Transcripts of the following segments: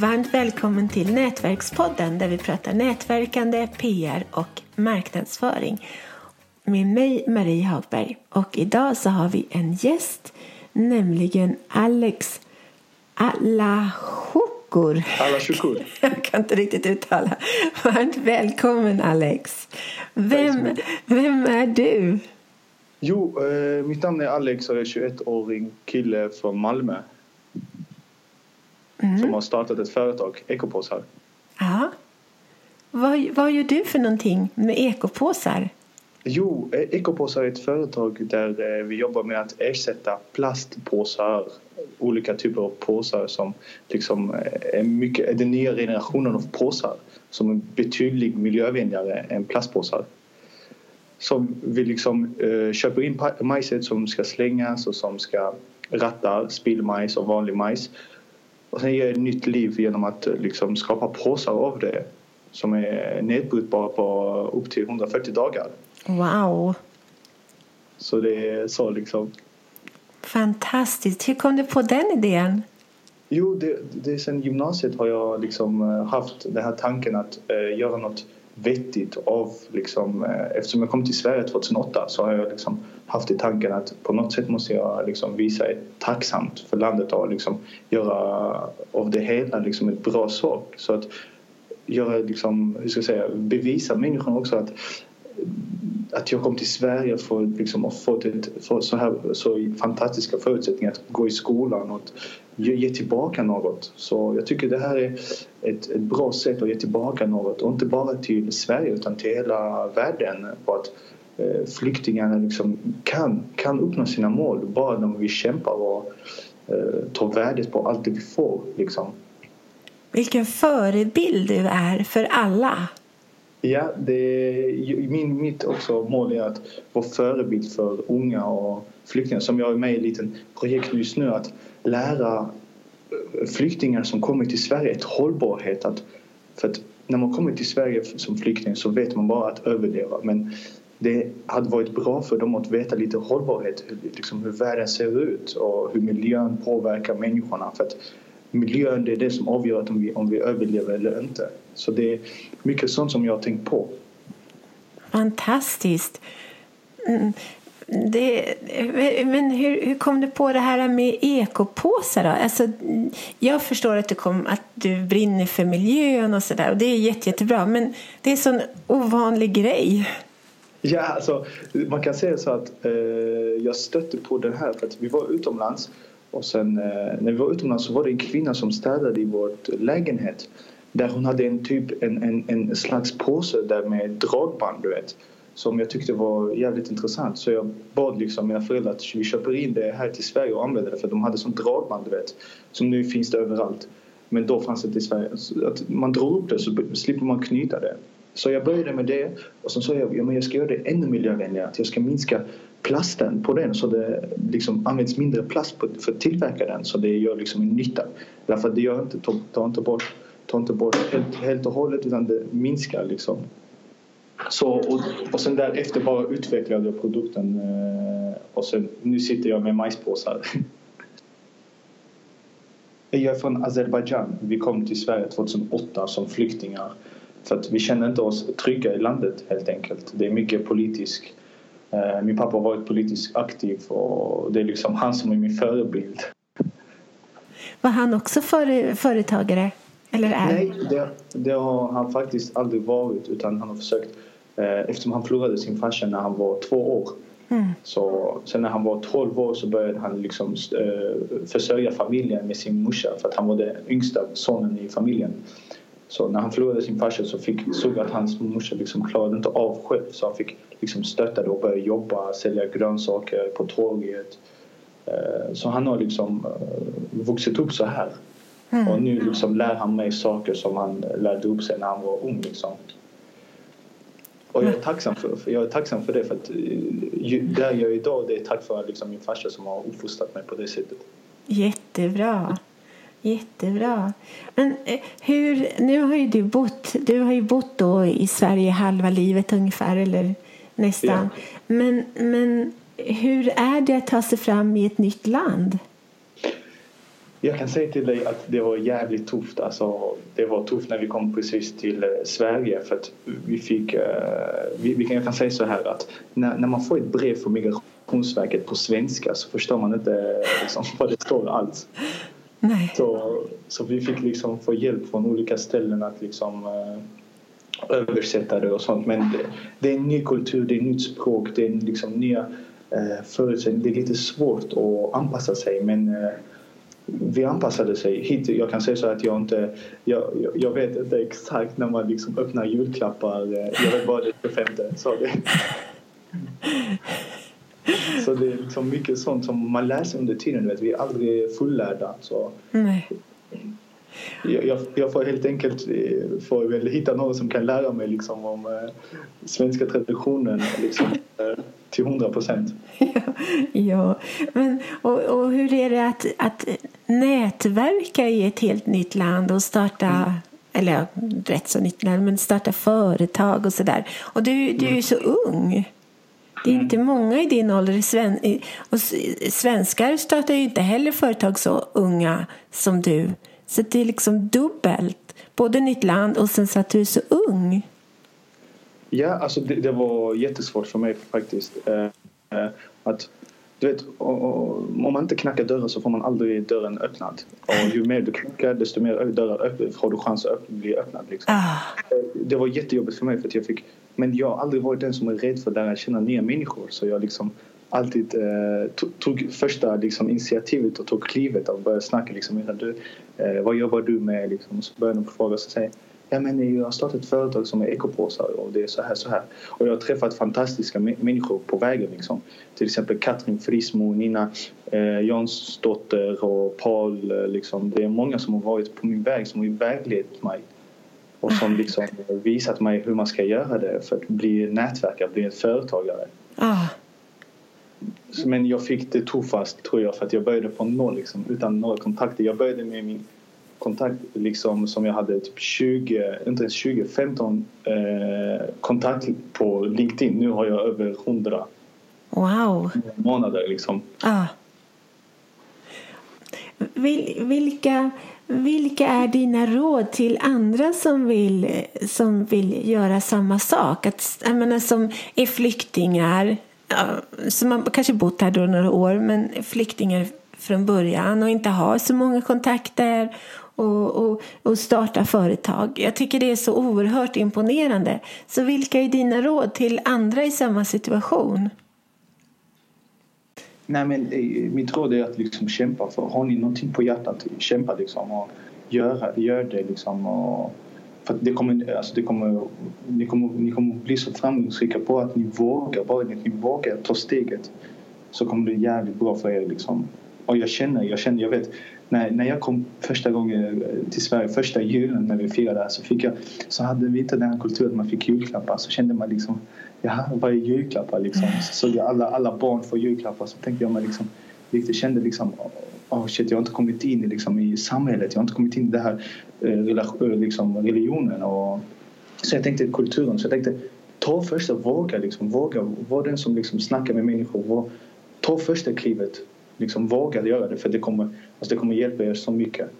Varmt välkommen till Nätverkspodden där vi pratar nätverkande, PR och marknadsföring med mig Marie Hagberg. Och idag så har vi en gäst, nämligen Alex Alahukur. Alahukur. Jag kan inte riktigt uttala. Varmt välkommen Alex. Vem, vem är du? Jo, eh, mitt namn är Alex och jag är 21-årig kille från Malmö. Mm. Som har startat ett företag, Ekopåsar. Ja. Vad, vad gör du för någonting med ekopåsar? Jo, e- Ekopåsar är ett företag där eh, vi jobbar med att ersätta plastpåsar. Olika typer av påsar som liksom eh, är, mycket, är den nya generationen av påsar som är betydligt miljövänligare än plastpåsar. Som vi liksom eh, köper in majset som ska slängas och som ska ratta spillmajs och vanlig majs och sen ge ett nytt liv genom att eh, liksom skapa påsar av det som är nedbrytbara på upp till 140 dagar. Wow! Så det är så liksom. Fantastiskt! Hur kom du på den idén? Jo, det, det sen gymnasiet har jag liksom eh, haft den här tanken att eh, göra något vettigt av liksom, eh, eftersom jag kom till Sverige 2008 så har jag liksom haft i tanken att på något sätt måste jag liksom visa ett tacksamt för landet och liksom göra av det hela liksom ett bra sak. Så att göra liksom, hur ska jag säga, bevisa människorna också att att jag kom till Sverige för, liksom, och fått ett, för så, här, så fantastiska förutsättningar att gå i skolan och ge, ge tillbaka något. Så jag tycker det här är ett, ett bra sätt att ge tillbaka något och inte bara till Sverige utan till hela världen. På att flyktingarna liksom kan, kan uppnå sina mål bara när vi kämpar och eh, tar värdet på allt det vi får. Liksom. Vilken förebild du är för alla. Ja, det, min, mitt också mål är att vara förebild för unga och flyktingar som jag är med i ett litet projekt just nu att lära eh, flyktingar som kommer till Sverige ett hållbarhet. Att, för att när man kommer till Sverige som flykting så vet man bara att överleva men det hade varit bra för dem att veta lite hållbarhet, liksom hur världen ser ut och hur miljön påverkar människorna. För att miljön det är det som avgör om vi, om vi överlever eller inte. Så det är mycket sånt som jag har tänkt på. Fantastiskt. Mm. Det, men hur, hur kom du på det här med ekopåsar? Då? Alltså, jag förstår att du, kom, att du brinner för miljön och sådär och det är jätte, jättebra men det är en sån ovanlig grej. Ja, alltså, man kan säga så att eh, jag stötte på den här för att vi var utomlands och sen eh, när vi var utomlands så var det en kvinna som städade i vår lägenhet där hon hade en typ en, en, en slags påse där med dragband du vet som jag tyckte var jävligt intressant så jag bad liksom mina föräldrar att vi köper in det här till Sverige och använder det för de hade sånt dragband du vet som nu finns det överallt men då fanns det inte i Sverige. Så att man drar upp det så slipper man knyta det. Så jag började med det och sen sa jag ja, jag ska göra det ännu miljövänligare. Att jag ska minska plasten på den så det liksom används mindre plast för att tillverka den så det gör liksom en nytta. Därför att det gör inte, tar inte bort, tar inte bort helt, helt och hållet utan det minskar liksom. Så, och, och sen därefter bara utvecklade jag produkten eh, och sen nu sitter jag med majspåsar. Jag är från Azerbajdzjan. Vi kom till Sverige 2008 som flyktingar för att vi känner inte oss trygga i landet helt enkelt. Det är mycket politiskt Eh, min pappa har varit politiskt aktiv och det är liksom han som är min förebild. Var han också före, företagare? Eller är? Nej, det, det, har han faktiskt aldrig varit utan han har försökt eh, eftersom han förlorade sin farsa när han var två år. Mm. Så sen när han var 12 år så började han liksom eh, försörja familjen med sin morsa för att han var den yngsta sonen i familjen. Så när han förlorade sin farsa så fick, såg att hans morsa liksom klarade inte av själv så han fick liksom stötta det och börja jobba, sälja grönsaker på torget. Eh, så han har liksom eh, vuxit upp så här. Mm. Och nu liksom lär han mig saker som han lärde upp sig när han var ung. Liksom. Och jag är tacksam för, jag är tacksam för det för att eh, där jag är idag det är tack vare liksom min farsa som har uppfostrat mig på det sättet. Jättebra. Jättebra. Men eh, hur, nu har ju du bott, du har ju bott då i Sverige halva livet ungefär, eller nästan. Ja. Men, men hur är det att ta sig fram i ett nytt land? Jag kan säga till dig att det var jävligt tufft. Alltså, det var tufft när vi kom precis till eh, Sverige för att vi fick... Uh, vi, vi kan, jag kan säga så här att när, när man får ett brev från Migrationsverket på svenska så förstår man inte liksom, vad det står alls. Nej. Så, så vi fick liksom få hjälp från olika ställen att liksom uh, översätta det och sånt. Men det, det, är en ny kultur, det är ett nytt språk, det är liksom nya uh, förutsättningar. Det är lite svårt att anpassa sig men uh, vi anpassade sig hit. Jag kan säga så att jag inte... Jag, jag vet inte exakt när man liksom öppnar julklappar. Jag vet bara det 25. Så det, så det är liksom mycket sånt som man läser under tiden. Vet. Vi är aldrig fullärda. Så. Nej. Jag, jag, får helt enkelt eh, får väl hitta någon som kan lära mig liksom om eh, svenska traditionen liksom, eh, till hundra procent. Ja, men och, och, hur är det att, att nätverka i ett helt nytt land och starta mm. eller rätt så nytt land, men starta företag och sådär. Och du, du är ju så ung. Det är mm. inte många i din ålder. Sven, och svenskar startar ju inte heller företag så unga som du. Så det är liksom dubbelt. Både nytt land och sen så att du är så ung. Ja, alltså det, det var jättesvårt för mig faktiskt. Eh, eh, att du vet, om man inte knackar dörren så får man aldrig dörren öppnad. Och ju mer du knackar desto mer dörrar har du chans att bli öppnad. Liksom. Ah. Det var jättejobbigt för mig för att jag fick men jag har aldrig varit den som är rädd för att lära känna nya människor så jag liksom alltid eh, tog första liksom, initiativet och tog klivet och började snacka liksom, du, eh, vad jobbar du med? Liksom, så började de fråga och säga ja, men jag har startat ett företag som är ekopåsar och det är så här så här. Och jag har träffat fantastiska människor på vägen liksom. Till exempel Katrin Frismo, Nina eh, Jansdotter och Paul. Eh, liksom. Det är många som har varit på min väg som har väglett mig och som liksom visat mig hur man ska göra det för att bli nätverkare, bli en företagare. Ah. Men jag fick det tuffast tror jag för att jag började på noll liksom, utan några kontakter. Jag började med min kontakt liksom, som jag hade typ 20, inte ens 20, 15 eh, kontakt på LinkedIn. Nu har jag över 100 wow. månader liksom. Ah. Vil, vilka, vilka är dina råd till andra som vill, som vill göra samma sak? Att, jag menar, som är flyktingar, som har kanske bott här då några år, men flyktingar från början och inte har så många kontakter och, och, och starta företag. Jag tycker det är så oerhört imponerande. Så vilka är dina råd till andra i samma situation? Nej, men mitt råd är att liksom kämpa för. Har ni någonting på hjärtat, kämpa liksom och gör, gör det liksom. Och, för det kommer, alltså det kommer, ni, kommer, ni kommer bli så framgångsrika på att ni vågar. Bara att ni vågar ta steget så kommer det bli jävligt bra för er liksom. Och jag känner, jag känner, jag vet när, när jag kom första gången eh, till Sverige, första julen när vi firade så fick jag, så hade vi inte den här kulturen att man fick julklappar så kände man liksom jaha, vad är julklappar liksom? Så såg jag alla, alla barn få julklappar så tänkte jag mig liksom, jag kände liksom oh shit, jag har inte kommit in liksom, i samhället, jag har inte kommit in i den här eh, eh, liksom, religionen och så jag tänkte kulturen, så jag tänkte ta första, våga liksom, våga, vara den som liksom snackar med människor, våga, ta första klivet, liksom våga göra det för det kommer, alltså, det kommer hjälpa er så mycket.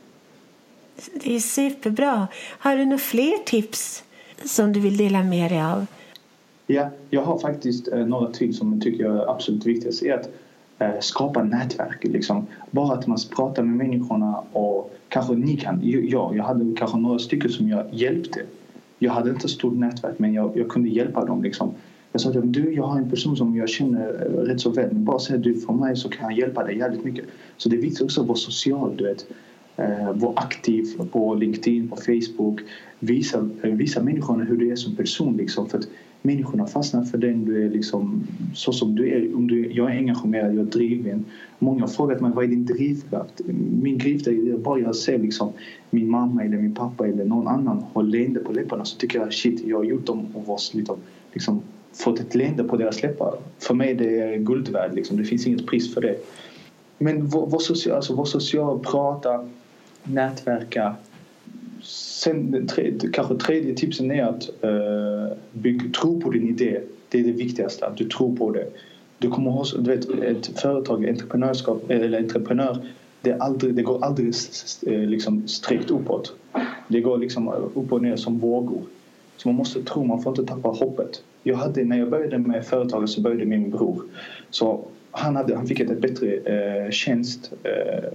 Det är superbra. Har du några fler tips som du vill dela med dig av? Ja, jag har faktiskt eh, några till som jag tycker är absolut viktigast. är att eh, skapa nätverk. Liksom. Bara att man pratar med människorna och kanske ni kan. Ja, jag hade kanske några stycken som jag hjälpte. Jag hade inte stort nätverk men jag, jag kunde hjälpa dem. Liksom. Jag sa till dem, du jag har en person som jag känner eh, rätt så väl men bara säg du från mig så kan jag hjälpa dig jävligt mycket. Så det är viktigt också att vara social, du vet. Eh, Vara aktiv på LinkedIn, på Facebook. Visa, eh, visa människorna hur du är som person liksom. För att människorna fastnar för den du är liksom, så som du är. Om du, jag är engagerad, jag är driven. Många har frågat mig vad är din drivkraft? Min drivkraft är bara jag ser liksom min mamma eller min pappa eller någon annan ha leende på läpparna så tycker jag shit, jag har gjort dem och var, liksom, liksom, fått ett leende på deras läppar. För mig det är guld värd, liksom. det finns inget pris för det. Men var social, alltså, var social prata, nätverka Sen tre, kanske tredje tipsen är att uh, bygg, tro på din idé. Det är det viktigaste, att du tror på det. Du kommer ha, du vet, ett företag, entreprenörskap eller entreprenör det, är aldrig, det går aldrig eh, liksom strikt uppåt. Det går liksom upp och ner som vågor. Så man måste tro, man får inte tappa hoppet. Jag hade, när jag började med företaget så började min bror. Så han, hade, han fick ett bättre eh, tjänst, eh,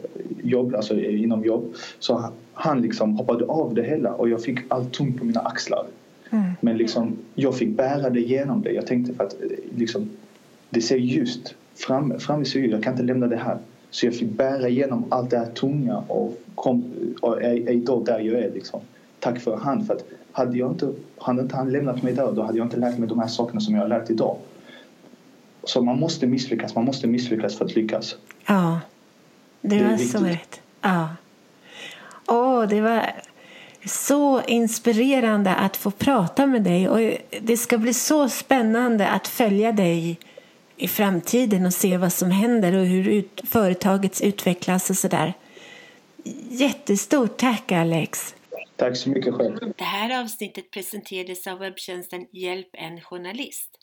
jobb, alltså inom jobb. Så han, han liksom hoppade av det hela och jag fick allt tungt på mina axlar. Mm. Men liksom, jag fick bära det genom det. Jag tänkte för att eh, liksom, det ser ljust fram, fram i sig. Jag kan inte lämna det här. Så jag fick bära igenom allt det här tunga och, kom, och är, är idag där jag är. Liksom. Tack för han. För att hade, jag inte, hade inte han lämnat mig där då hade jag inte lärt mig de här sakerna som jag har lärt idag. Så man måste misslyckas. Man måste misslyckas för att lyckas. Ja, det, det var så rätt. Ja. Åh, det var så inspirerande att få prata med dig. Och Det ska bli så spännande att följa dig i framtiden och se vad som händer och hur ut, företaget utvecklas och sådär. Jättestort tack Alex! Tack så mycket själv! Det här avsnittet presenterades av webbtjänsten Hjälp en journalist.